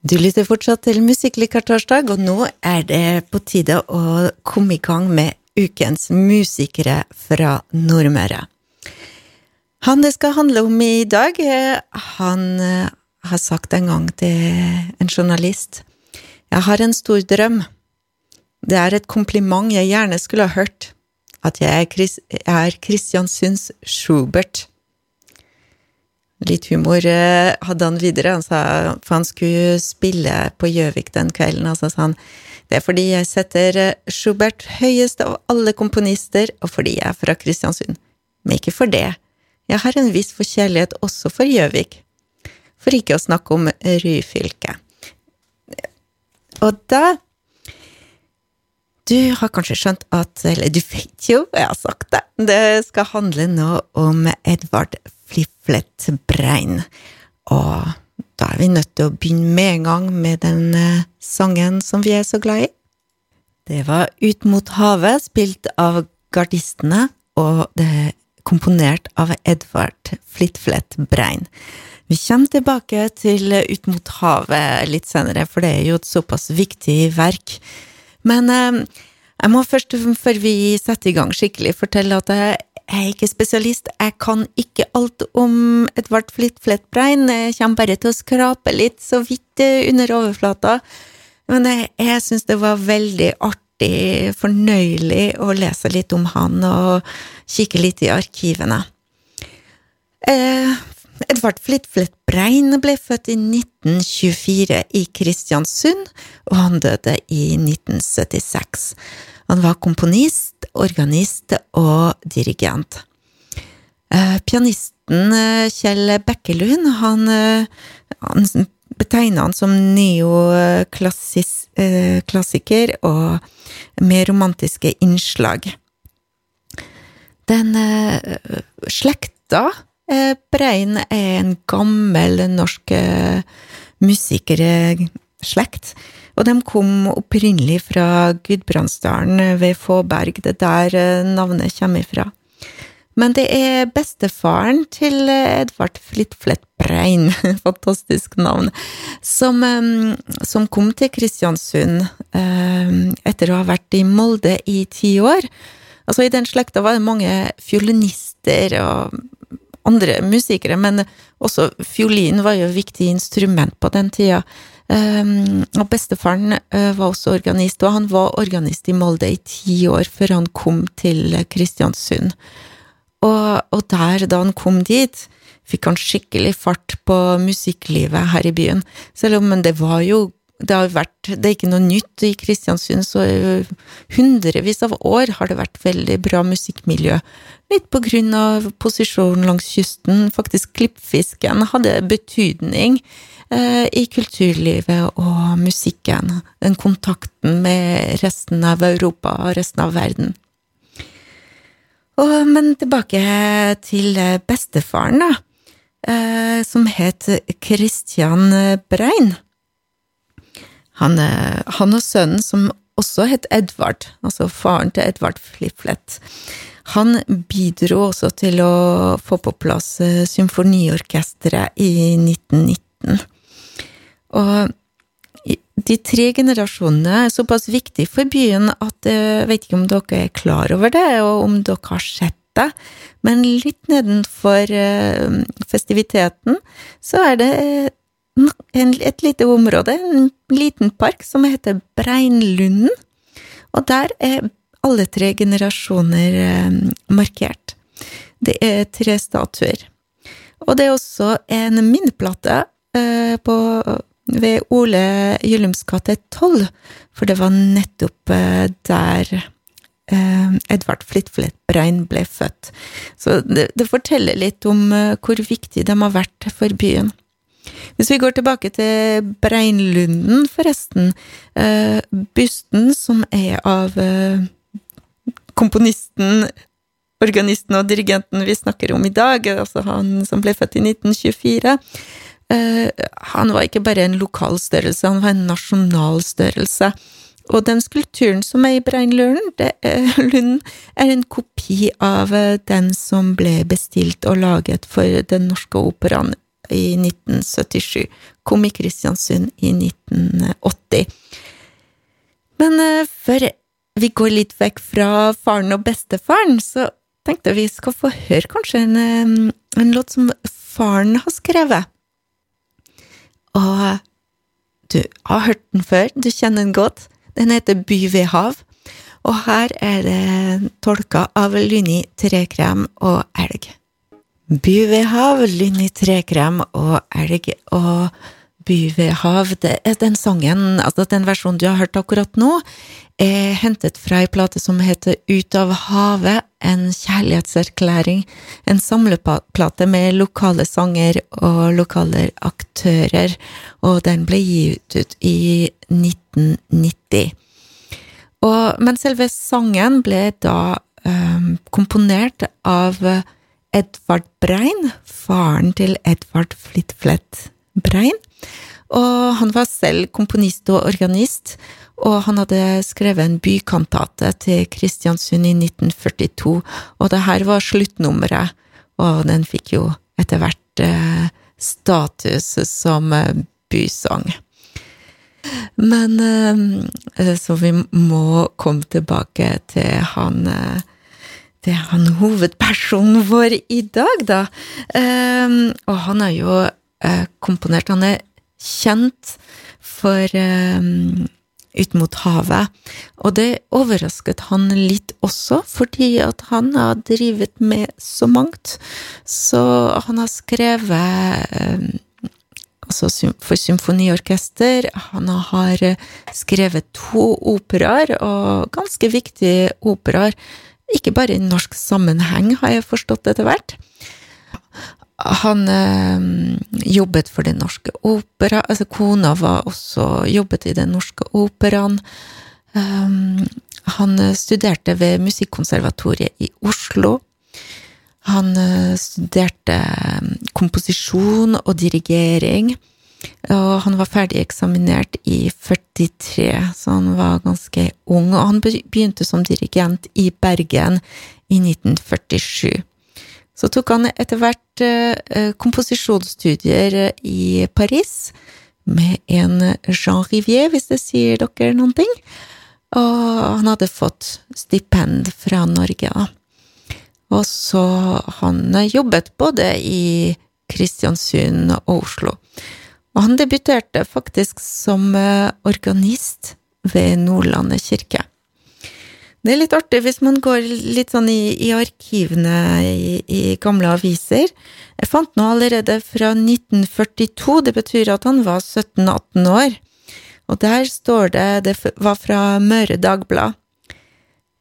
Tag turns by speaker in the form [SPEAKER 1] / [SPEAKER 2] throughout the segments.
[SPEAKER 1] Du lytter fortsatt til Musikklikertorsdag, og nå er det på tide å komme i gang med ukens musikere fra Nordmøre. Han det skal handle om i dag, han eh, har sagt en gang til en journalist Jeg har en stor drøm. Det er et kompliment jeg gjerne skulle ha hørt, at jeg er Kristiansunds Schubert. Litt humor eh, hadde han videre, han sa, for han skulle spille på Gjøvik den kvelden, og så sa han det er fordi jeg setter eh, Schubert høyest av alle komponister, og fordi jeg er fra Kristiansund. Men ikke for det. Jeg har en viss forkjærlighet også for Gjøvik. For ikke å snakke om Ryfylke. Og da Du har kanskje skjønt at Eller du vet jo, jeg har sagt det. Det skal handle nå om Edvard Fliflet Brein. Og da er vi nødt til å begynne med en gang med den uh, sangen som vi er så glad i. Det var Ut mot havet, spilt av Gardistene, og det er komponert av Edvard Flitflett Brein. Vi kommer tilbake til Ut mot havet litt senere, for det er jo et såpass viktig verk. Men uh, jeg må først, før vi setter i gang skikkelig, fortelle at jeg jeg er ikke spesialist, jeg kan ikke alt om Edvard Flittflettbrein, jeg kommer bare til å skrape litt så vidt under overflata, men jeg, jeg syns det var veldig artig, fornøyelig å lese litt om han og kikke litt i arkivene. Eh, Edvard Flittflettbrein ble født i 1924 i Kristiansund, og han døde i 1976. Han var komponist, organist og dirigent. Eh, pianisten eh, Kjell Bekkelund, han, eh, han betegna han som neoklassiker og med romantiske innslag. Den slekta Brein er en gammel norsk musikerslekt og de kom opprinnelig fra Gudbrandsdalen ved Fåberg, det er der eh, navnet kommer ifra. Men det er bestefaren til Edvard Flittflett Brein, fantastisk navn, som, eh, som, kom til Kristiansund eh, etter å ha vært i Molde i ti år. Altså, I den slekta var det mange fiolinister og andre musikere, men også fiolin var jo et viktig instrument på den tida. Um, og bestefaren uh, var også organist, og han var organist i Molde i ti år før han kom til Kristiansund. Og, og, der, da han kom dit, fikk han skikkelig fart på musikklivet her i byen. Selv om det var jo det har vært Det er ikke noe nytt i Kristiansund, så hundrevis av år har det vært veldig bra musikkmiljø. Litt på grunn av posisjonen langs kysten. Faktisk klippfisken hadde betydning Eh, i kulturlivet og musikken. Den kontakten med resten av Europa og resten av verden. Og, men tilbake til bestefaren, da, eh, som het Christian Brein. Han, eh, han og sønnen, som også het Edvard, altså faren til Edvard Fliflet, han bidro også til å få på plass symfoniorkesteret i 1919. Og de tre generasjonene er såpass viktig for byen at jeg vet ikke om dere er klar over det, og om dere har sett det, men litt nedenfor eh, festiviteten så er det et lite område, en liten park, som heter Breinlunden, og der er alle tre generasjoner eh, markert. Det er tre statuer. Og det er også en minneplate eh, på ved Ole Gyllums gate 12, for det var nettopp eh, der eh, Edvard Flitflett Brein ble født. Så det, det, forteller litt om eh, hvor viktig de har vært for byen. Hvis vi går tilbake til Breinlunden, forresten, bysten som er av komponisten organisten og dirigenten vi snakker om i dag, altså han som ble født i 1924, Eh, han var ikke bare en lokal størrelse, han var en nasjonal størrelse. Og den skulpturen som er i Breinlunden, er en kopi av eh, den som ble bestilt og laget for Den norske operaen i 1977. Kom i Kristiansund i 1980. Men før vi går litt vekk fra faren og bestefaren, så tenkte vi skal få høre kanskje en, en låt som faren har skrevet. Og du har hørt den før, du kjenner den godt. Den heter By ved hav, og her er det tolka av Lyni Trekrem og elg. By ved hav, Lyni Trekrem og elg, og By ved hav, det er den sangen, altså den versjonen du har hørt akkurat nå, er hentet fra ei plate som heter Ut av havet, en kjærlighetserklæring, en samleplate med lokale sanger og lokale aktører, og den ble gitt ut i 1990. Og, men selve sangen ble da um, komponert av Edvard Brein, faren til Edvard Flitflett Brein, og han var selv komponist og organist, og han hadde skrevet en bykantate til Kristiansund i 1942, og det her var sluttnummeret, og den fikk jo etter hvert eh, status som eh, bysang. Men eh, så vi må komme tilbake til han eh, til han hovedpersonen vår i dag, da. Og han er jo komponert Han er kjent for ut mot havet. Og det overrasket han litt også, fordi at han har drevet med så mangt. Så han har skrevet eh, altså for symfoniorkester, han har skrevet to operaer, og ganske viktige operaer. Ikke bare i norsk sammenheng, har jeg forstått etter hvert. Han øh, jobbet for Den Norske Opera, altså kona var også jobbet i Den Norske Operaen. Um, han studerte ved Musikkonservatoriet i Oslo. Han studerte komposisjon og dirigering, og han var ferdig eksaminert i 43, så han var ganske ung. Og han begynte som dirigent i Bergen i 1947. Så tok han etter hvert eh, komposisjonsstudier eh, i Paris med en Jean Rivier, hvis det sier dere noen ting. Og han hadde fått stipend fra Norge, da. Og så han jobbet både i Kristiansund og Oslo. Og han debuterte faktisk som eh, organist ved Nordlandet kirke. Det er litt artig hvis man går litt sånn i, i arkivene i, i, gamle aviser. Jeg fant nå allerede fra 1942, det betyr at han var 17-18 år. Og der står det, det var fra Møre Dagblad.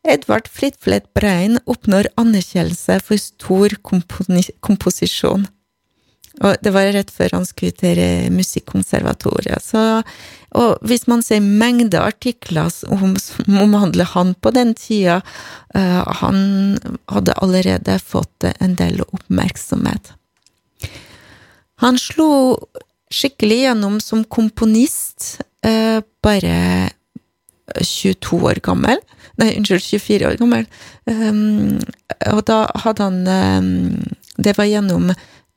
[SPEAKER 1] Edvard Flitflett Brein oppnår anerkjennelse for stor komposisjon. Og det var rett før han skulle til Musikkonservatoriet. Så, og hvis man ser mengde artikler som omhandler han på den tida, uh, han hadde allerede fått en del oppmerksomhet. Han slo skikkelig gjennom som komponist, uh, bare 22 år gammel. Nei, unnskyld, 24 år gammel. Um, og da hadde han um, Det var gjennom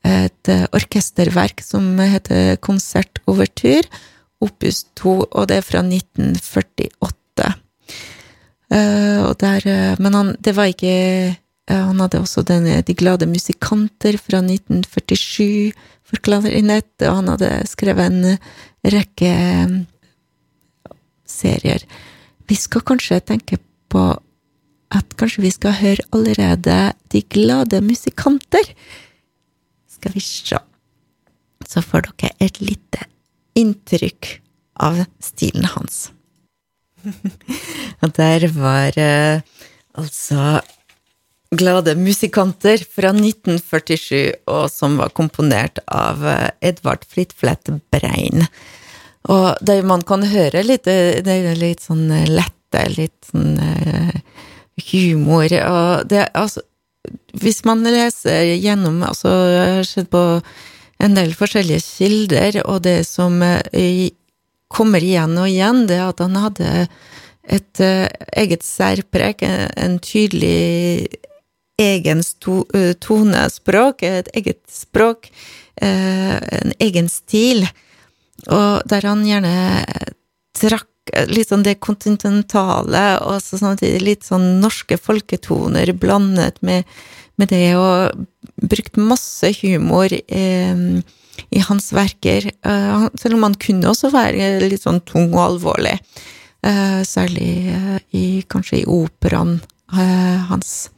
[SPEAKER 1] et eh, orkesterverk som heter Konsertovertur, opus 2, og det er fra 1948. Uh, eh, der, uh, men han, det var ikke Han hadde også den, De glade musikanter fra 1947 for klarinett, og han hadde skrevet en rekke serier. Vi skal kanskje tenke på at kanskje vi skal høre allerede De glade musikanter skal vi se. Så får dere et lite inntrykk av stilen hans. Og der var eh, altså Glade musikanter fra 1947, og som var komponert av uh, Edvard Flitflett Brein. Og det man kan høre litt, det er litt sånn lette, litt sånn uh, humor, og det altså hvis man leser gjennom Altså, jeg har sett på en del forskjellige kilder, og det som eh, kommer igjen og igjen, det at han hadde et uh, eget særpreg, en tydelig egen uh, tonespråk, et eget språk, en egen stil, og der han gjerne trakk litt sånn det kontinentale, og samtidig litt sånn norske folketoner blandet med, med det, og brukt masse humor eh, i hans verker. Eh, selv om han kunne også være litt sånn tung og alvorlig. Eh, særlig eh, i, kanskje i operaen eh, hans.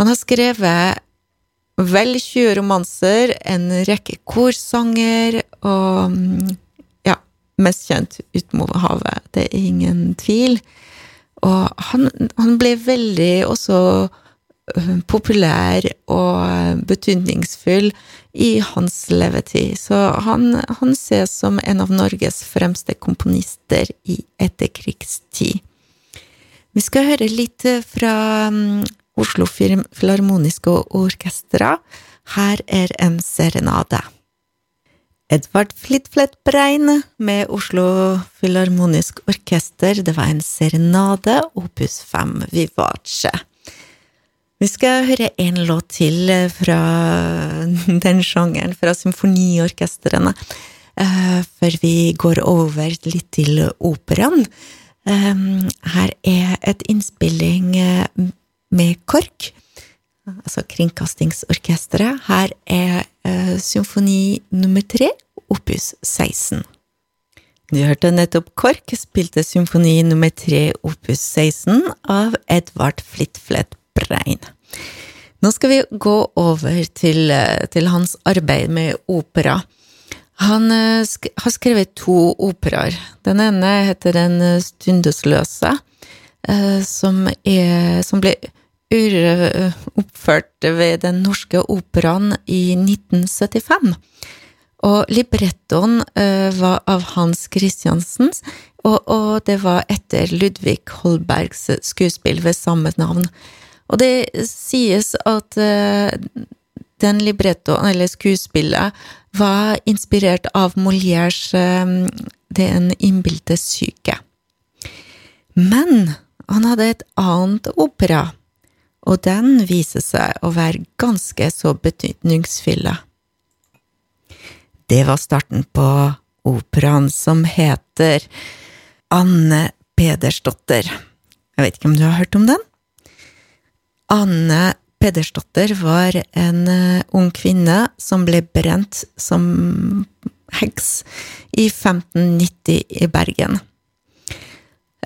[SPEAKER 1] Han har skrevet vel 20 romanser, en rekke korsanger og mm, mest kjent ut mot havet, det er ingen tvil. Og han, han ble veldig også øh, populær og betydningsfull i hans levetid, så han, han ses som en av Norges fremste komponister i etterkrigstid. Vi skal høre litt fra mm, Oslo Filharmoniske Orkestra. Her er en serenade. Edvard Flitflett Brein med Oslo Filharmonisk Orkester. Det var en serenade, opus 5 Vivace. Vi skal høre en låt til fra den sjangeren, fra symfoniorkestrene, eh, før vi går over litt til operaen. Eh, her er et innspilling eh, med KORK, altså Kringkastingsorkesteret. Her er eh, symfoni nummer tre, opus 16. Du hørte nettopp KORK spilte symfoni nummer tre, opus 16, av Edvard Flitflett Brein. Nå skal vi gå over til, eh, til hans arbeid med opera. Han eh, sk har skrevet to operaer. Den ene heter Den stundesløse, eh, som, er, som ble oppført ved Den norske operaen i 1975. Og librettoen uh, var av Hans Christiansen, og, og, det var etter Ludvig Holbergs skuespill ved samme navn. Og det sies at uh, den librettoen, eller skuespillet, var inspirert av Molières Den innbilte syke. Men han hadde et annet opera og den viser seg å være ganske så betydningsfull. Det var starten på operaen som heter Anne Pedersdotter. Jeg vet ikke om du har hørt om den? Anne Pedersdotter var en eh, ung kvinne som ble brent som heks i 1590 i Bergen.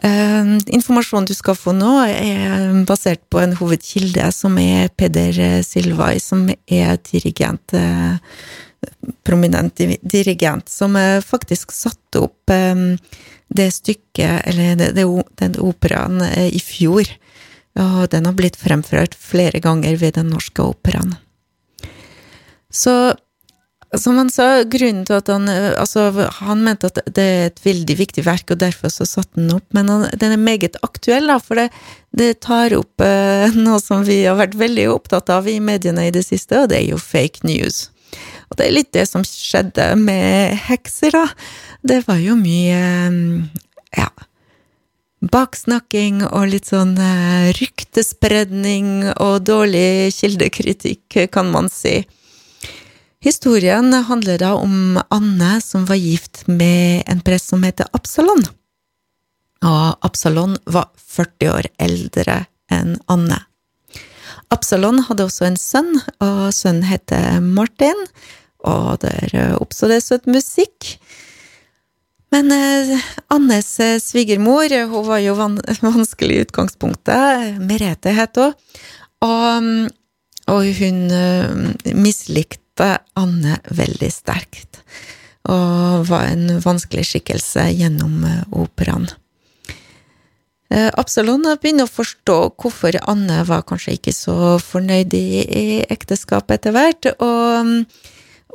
[SPEAKER 1] Uh, informasjonen du skal få nå, er basert på en hovedkilde, som er Peder Silvai, som er dirigent, uh, prominent dirigent, som uh, faktisk satte opp det stykket, eller den operaen, i fjor. Og den har blitt fremført flere ganger ved Den norske operaen. Så som han sa, grunnen til at han Altså, han mente at det er et veldig viktig verk, og derfor så satte han opp, men han, den er meget aktuell, da, for det, det tar opp eh, noe som vi har vært veldig opptatt av i mediene i det siste, og det er jo fake news. Og det er litt det som skjedde med hekser, da. Det var jo mye ja, baksnakking og litt sånn eh, ryktespredning og dårlig kildekritikk, kan man si. Historien handler da om Anne som var gift med en prest som heter Absalon. Og Absalon var 40 år eldre enn Anne. Absalon hadde også en sønn, og sønnen heter Martin, og der oppstod det søt musikk. Men eh, Annes svigermor, hun var jo van vanskelig i utgangspunktet, Merete het hun, og, og hun eh, mislikte møtte Anne veldig sterkt, og var en vanskelig skikkelse gjennom eh, operaen. Eh, Absalon begynner å forstå hvorfor Anne var kanskje ikke så fornøyd i ekteskapet etter hvert, og,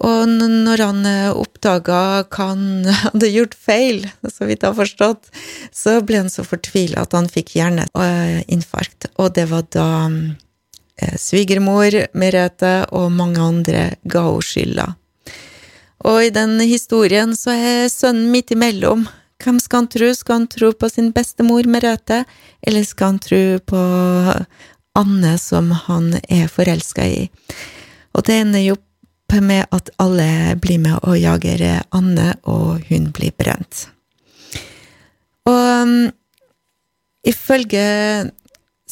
[SPEAKER 1] og når han eh, oppdaga hva han hadde gjort feil, så vidt jeg har forstått, så ble han så fortvila at han fikk hjerneinfarkt, og det var da Eh, svigermor Merete og mange andre ga henne skylda. Og i den historien så er sønnen midt imellom. Hvem skal han tro? Skal han tro på sin bestemor Merete, eller skal han tro på Anne som han er forelska i? Og det ender jo med at alle blir med og jager Anne, og hun blir brent. Og um, ifølge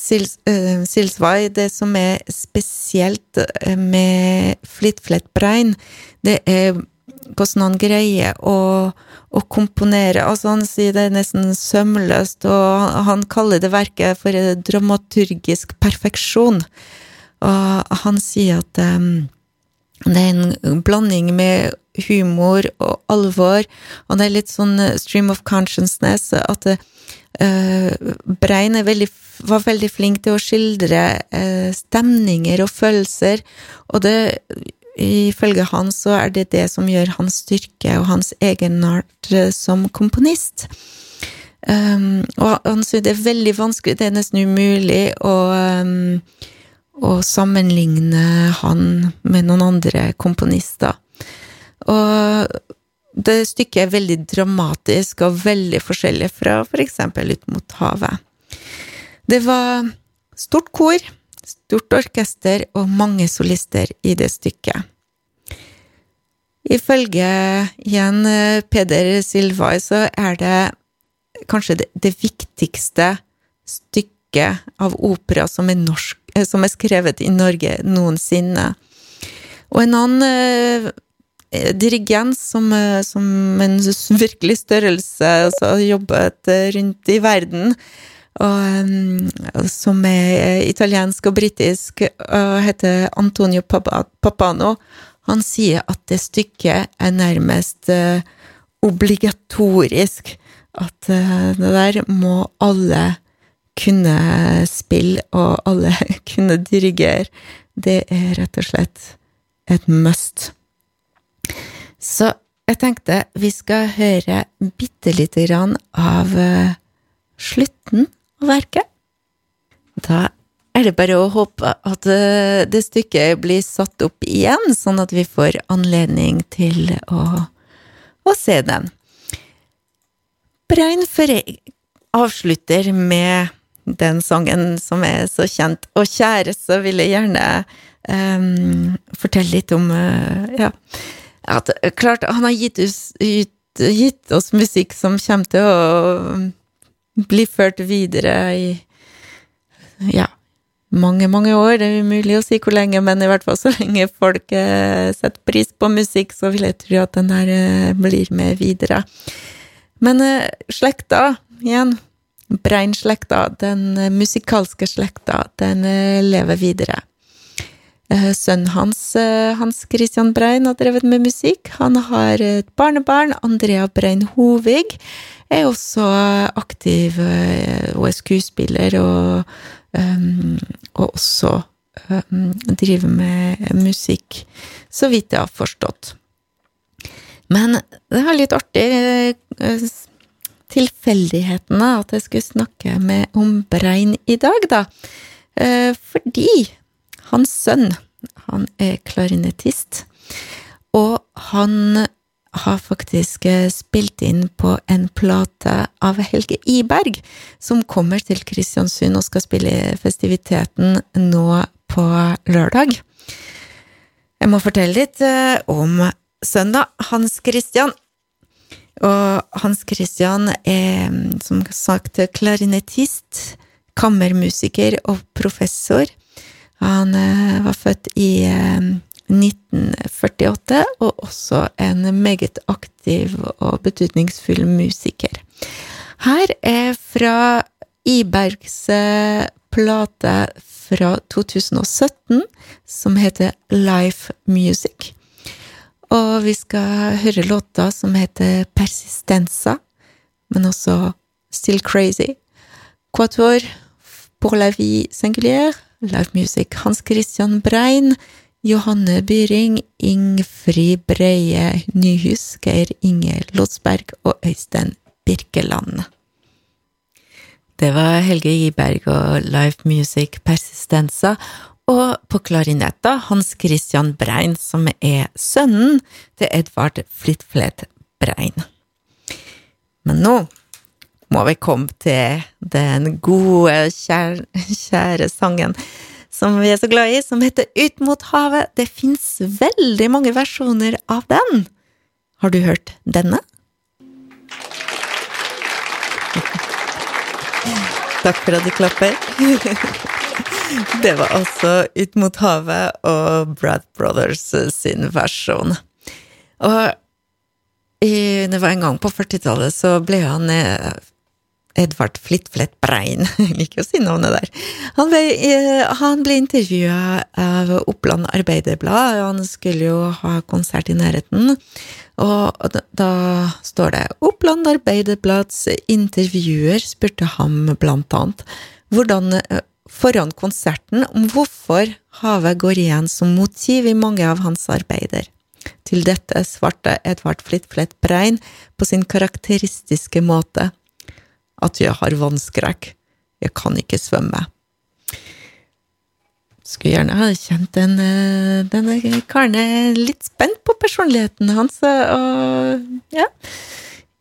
[SPEAKER 1] Silsvai, det som er spesielt med Flittflett Brein, det er hvordan han greier å, å, komponere. Altså, han sier det er nesten sømløst, og han kaller det verket for dramaturgisk perfeksjon. Og han sier at um, det er en blanding med humor og alvor, og det er litt sånn stream of consciousness, at uh, Brein veldig, var veldig flink til å skildre eh, stemninger og følelser, og det ifølge han så er det det som gjør hans styrke og hans egenart eh, som komponist. Um, og han syns det er veldig vanskelig, det er nesten umulig å, um, å sammenligne han med noen andre komponister. Og det stykket er veldig dramatisk og veldig forskjellig fra for eksempel Ut mot havet. Det var stort kor, stort orkester og mange solister i det stykket. Ifølge igjen eh, Peder Silvai så er det kanskje det, det viktigste stykket av opera som er, norsk, eh, som er skrevet i Norge noensinne. Og en annen eh, dirigent som, som, en virkelig størrelse, altså jobbet rundt i verden, og, som er italiensk og britisk, og heter Antonio Papano. Han sier at det stykket er nærmest uh, obligatorisk. At uh, det der må alle kunne spille, og alle kunne dirigere. Det er rett og slett et must. Så jeg tenkte vi skal høre bitte lite grann av uh, slutten verket. Da er det bare å håpe at eh, det stykket blir satt opp igjen, sånn at vi får anledning til å, å se den. Brein Ferre avslutter med den sangen som er så kjent og kjære, så vil jeg gjerne um, fortelle litt om uh, ja, at klart, han har gitt gitt, gitt oss musikk som kommer til å bli ført videre i ja, mange, mange år. Det er umulig å si hvor lenge, men i hvert fall så lenge folk eh, setter pris på musikk, så vil jeg tro at den her eh, blir med videre. Men eh, slekta, igjen, Brein-slekta, den musikalske slekta, den lever videre. Sønnen hans, Hans Christian Brein, har drevet med musikk. Han har et barnebarn, Andrea Brein Hovig, er også aktiv eh, og er skuespiller, og, um, og også um, driver med musikk, så vidt jeg har forstått. Men det var litt artig eh, tilfeldighetene at jeg skulle snakke med om Brein i dag, da. Fordi hans sønn, han er klarinettist, og han har faktisk eh, spilt inn på en plate av Helge Iberg, som kommer til Kristiansund og skal spille i festiviteten nå på lørdag. Jeg må fortelle litt eh, om søndag. Hans Christian. Og Hans Christian er som sagt klarinettist, kammermusiker og professor. Han eh, var født i 1948, og også en meget aktiv og betydningsfull musiker. Her er fra Ibergs eh, plate fra 2017 som heter Life Music. Og vi skal høre låta som heter Persistenza, men også Still Crazy. Quatuor pour la vie singulière, Life Music, Hans Christian Brein, Johanne Byring, Ingfrid Breie Nyhus, Geir Inge Lodsberg og Øystein Birkeland. Det var Helge Giberg og Live Music Persistenza, og på klarinetta Hans Christian Brein, som er sønnen til Edvard Flitflet Brein. Men nå må vi komme til den gode, kjære, kjære sangen som vi er så glad i, som heter Ut mot havet. Det fins veldig mange versjoner av den. Har du hørt denne? Takk for at du klapper. Det var altså Ut mot havet og Brad Brothers sin versjon. Og det var en gang på 40-tallet så ble han eh, Edvard Flittflett Brein, jeg liker å si navnet der. Han ble, eh, han ble intervjua av Oppland Arbeiderblad, han skulle jo ha konsert i nærheten. Og da, står det Oppland Arbeiderblads intervjuer spurte ham blant annet hvordan eh, foran konserten om hvorfor havet går igjen som motiv i mange av hans arbeider. Til dette svarte Edvard Flittflett Brein på sin karakteristiske måte at jeg har vannskrekk, jeg kan ikke svømme. Skulle gjerne ha kjent den, eh, denne karen er litt spent på personligheten hans, og ja,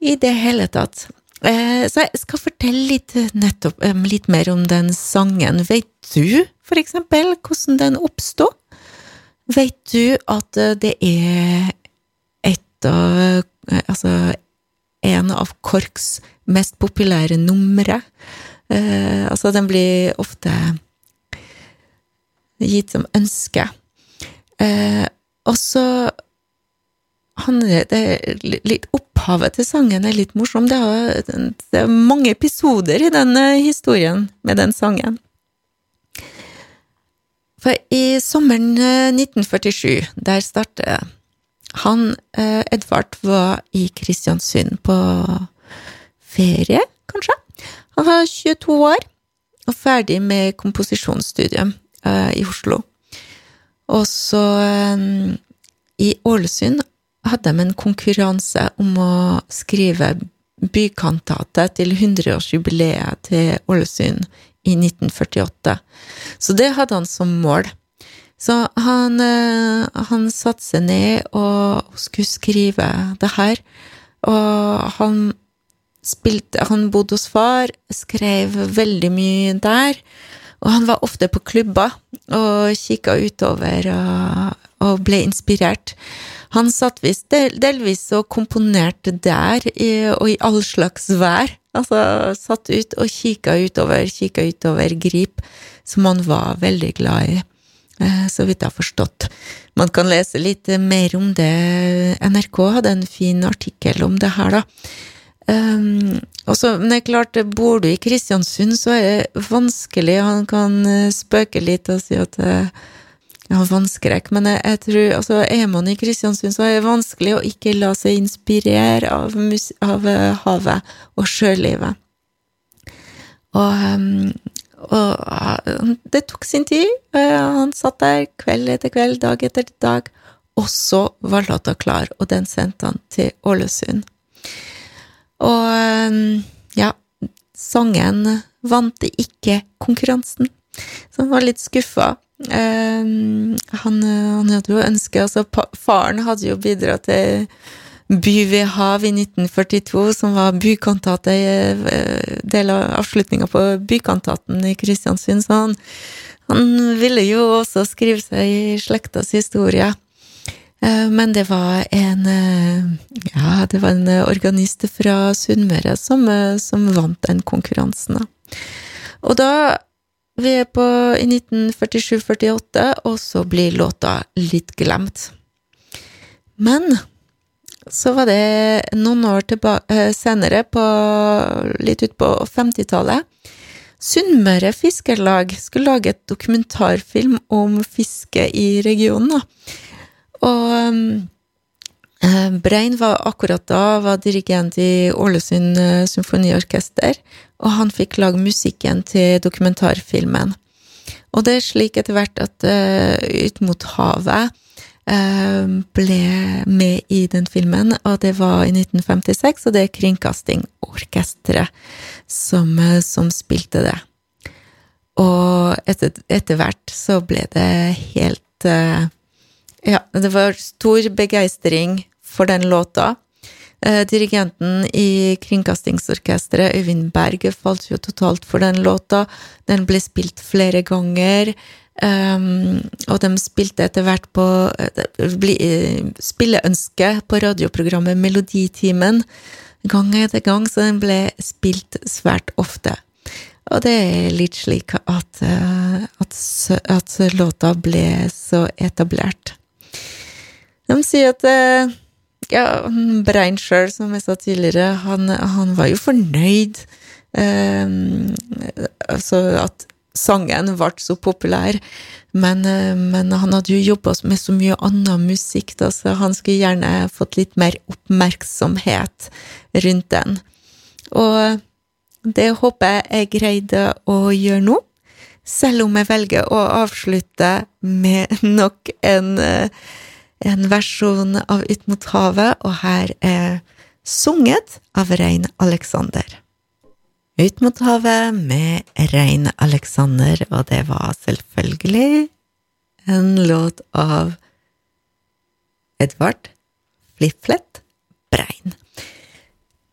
[SPEAKER 1] i det hele tatt. Eh, så jeg skal fortelle litt, nettopp, litt mer om den sangen. Vet du, for eksempel, hvordan den oppsto? Vet du at eh, det er et av eh, Altså en av KORKs mest populære numre? Eh, altså, den blir ofte gitt som ønske. Eh, og så handler det litt Opphavet til sangen er litt morsom. Det er, det er mange episoder i den historien med den sangen. For i sommeren 1947, eh, der startet han eh, Edvard var i Kristiansund på ferie, kanskje. Han var 22 år og ferdig med komposisjonsstudiet uh, i Oslo. Og så um, i Ålesund hadde de en konkurranse om å skrive bykantatet til 100-årsjubileet til Ålesund i 1948. Så det hadde han som mål. Så han, eh, han satte seg ned og skulle skrive det her, og han spilte Han bodde hos far, skrev veldig mye der, og han var ofte på klubber og kikka utover og, og, ble inspirert. Han satt visst del, delvis og komponerte der, i, og i all slags vær. Altså satt ut og kikka utover, kikka utover Grip, som han var veldig glad i, eh, så vidt jeg har forstått. Man kan lese litt mer om det. NRK hadde en fin artikkel om det her, da. Um, også, men det er klart, bor du i Kristiansund, så er det vanskelig. Han kan eh, spøke litt og si at uh, jeg har vannskrekk, men jeg, jeg, tror altså, er man i Kristiansund, så er det vanskelig å ikke la seg inspirere av, av uh, havet og sjølivet. Og, um, og det tok sin tid. Han satt der kveld etter kveld, dag etter dag, og så var låta klar, og den sendte han til Ålesund. Og um, ja, sangen vant ikke konkurransen, så han var litt skuffa. Um, han, han, hadde jo ønske altså Faren hadde jo bidratt til By ved hav i 1942, som var bykantate, eh, del av avslutninga på bykantaten i Kristiansund, så han, han, ville jo også skrive seg i slektas historie. Uh, men det var en uh, Ja, det var en organist fra Sunnmøre som, som vant den konkurransen. Og da vi er på i 1947-48, og så blir låta litt glemt. Men så var det noen år tilbake, eh, senere, på, litt utpå 50-tallet, Sunnmøre Fiskerlag skulle lage et dokumentarfilm om fiske i regionen. Og eh, Brein var akkurat da var dirigent i Ålesund eh, symfoniorkester, og han fikk lage musikken til dokumentarfilmen. Og det er slik etter hvert at uh, Ut mot havet uh, ble med i den filmen, og det var i 1956, og det er Kringkastingorkesteret som, uh, som spilte det. Og etter, etter, hvert så ble det helt Ja, det var stor begeistring for den låta. Eh, dirigenten i Kringkastingsorkesteret, Øyvind Berge, falt jo totalt for den låta. Den ble spilt flere ganger. Um, og de spilte etter hvert på spilleønske på radioprogrammet Meloditimen gang etter gang, så den ble spilt svært ofte. Og det er litt slik at, at, at låta ble så etablert. De sier at ja, Brein sjøl, som jeg sa tidligere, han, han var jo fornøyd. Eh, altså at sangen ble så populær. Men, eh, men han hadde jo jobba med så mye annen musikk, da, så han skulle gjerne fått litt mer oppmerksomhet rundt den. Og det håper jeg jeg greide å gjøre nå, selv om jeg velger å avslutte med nok en, eh, en versjon av Ut mot havet, og her er sunget av Rein Alexander. Ut mot havet med Rein Alexander, og det var selvfølgelig en låt av Edvard Fliflet Brein.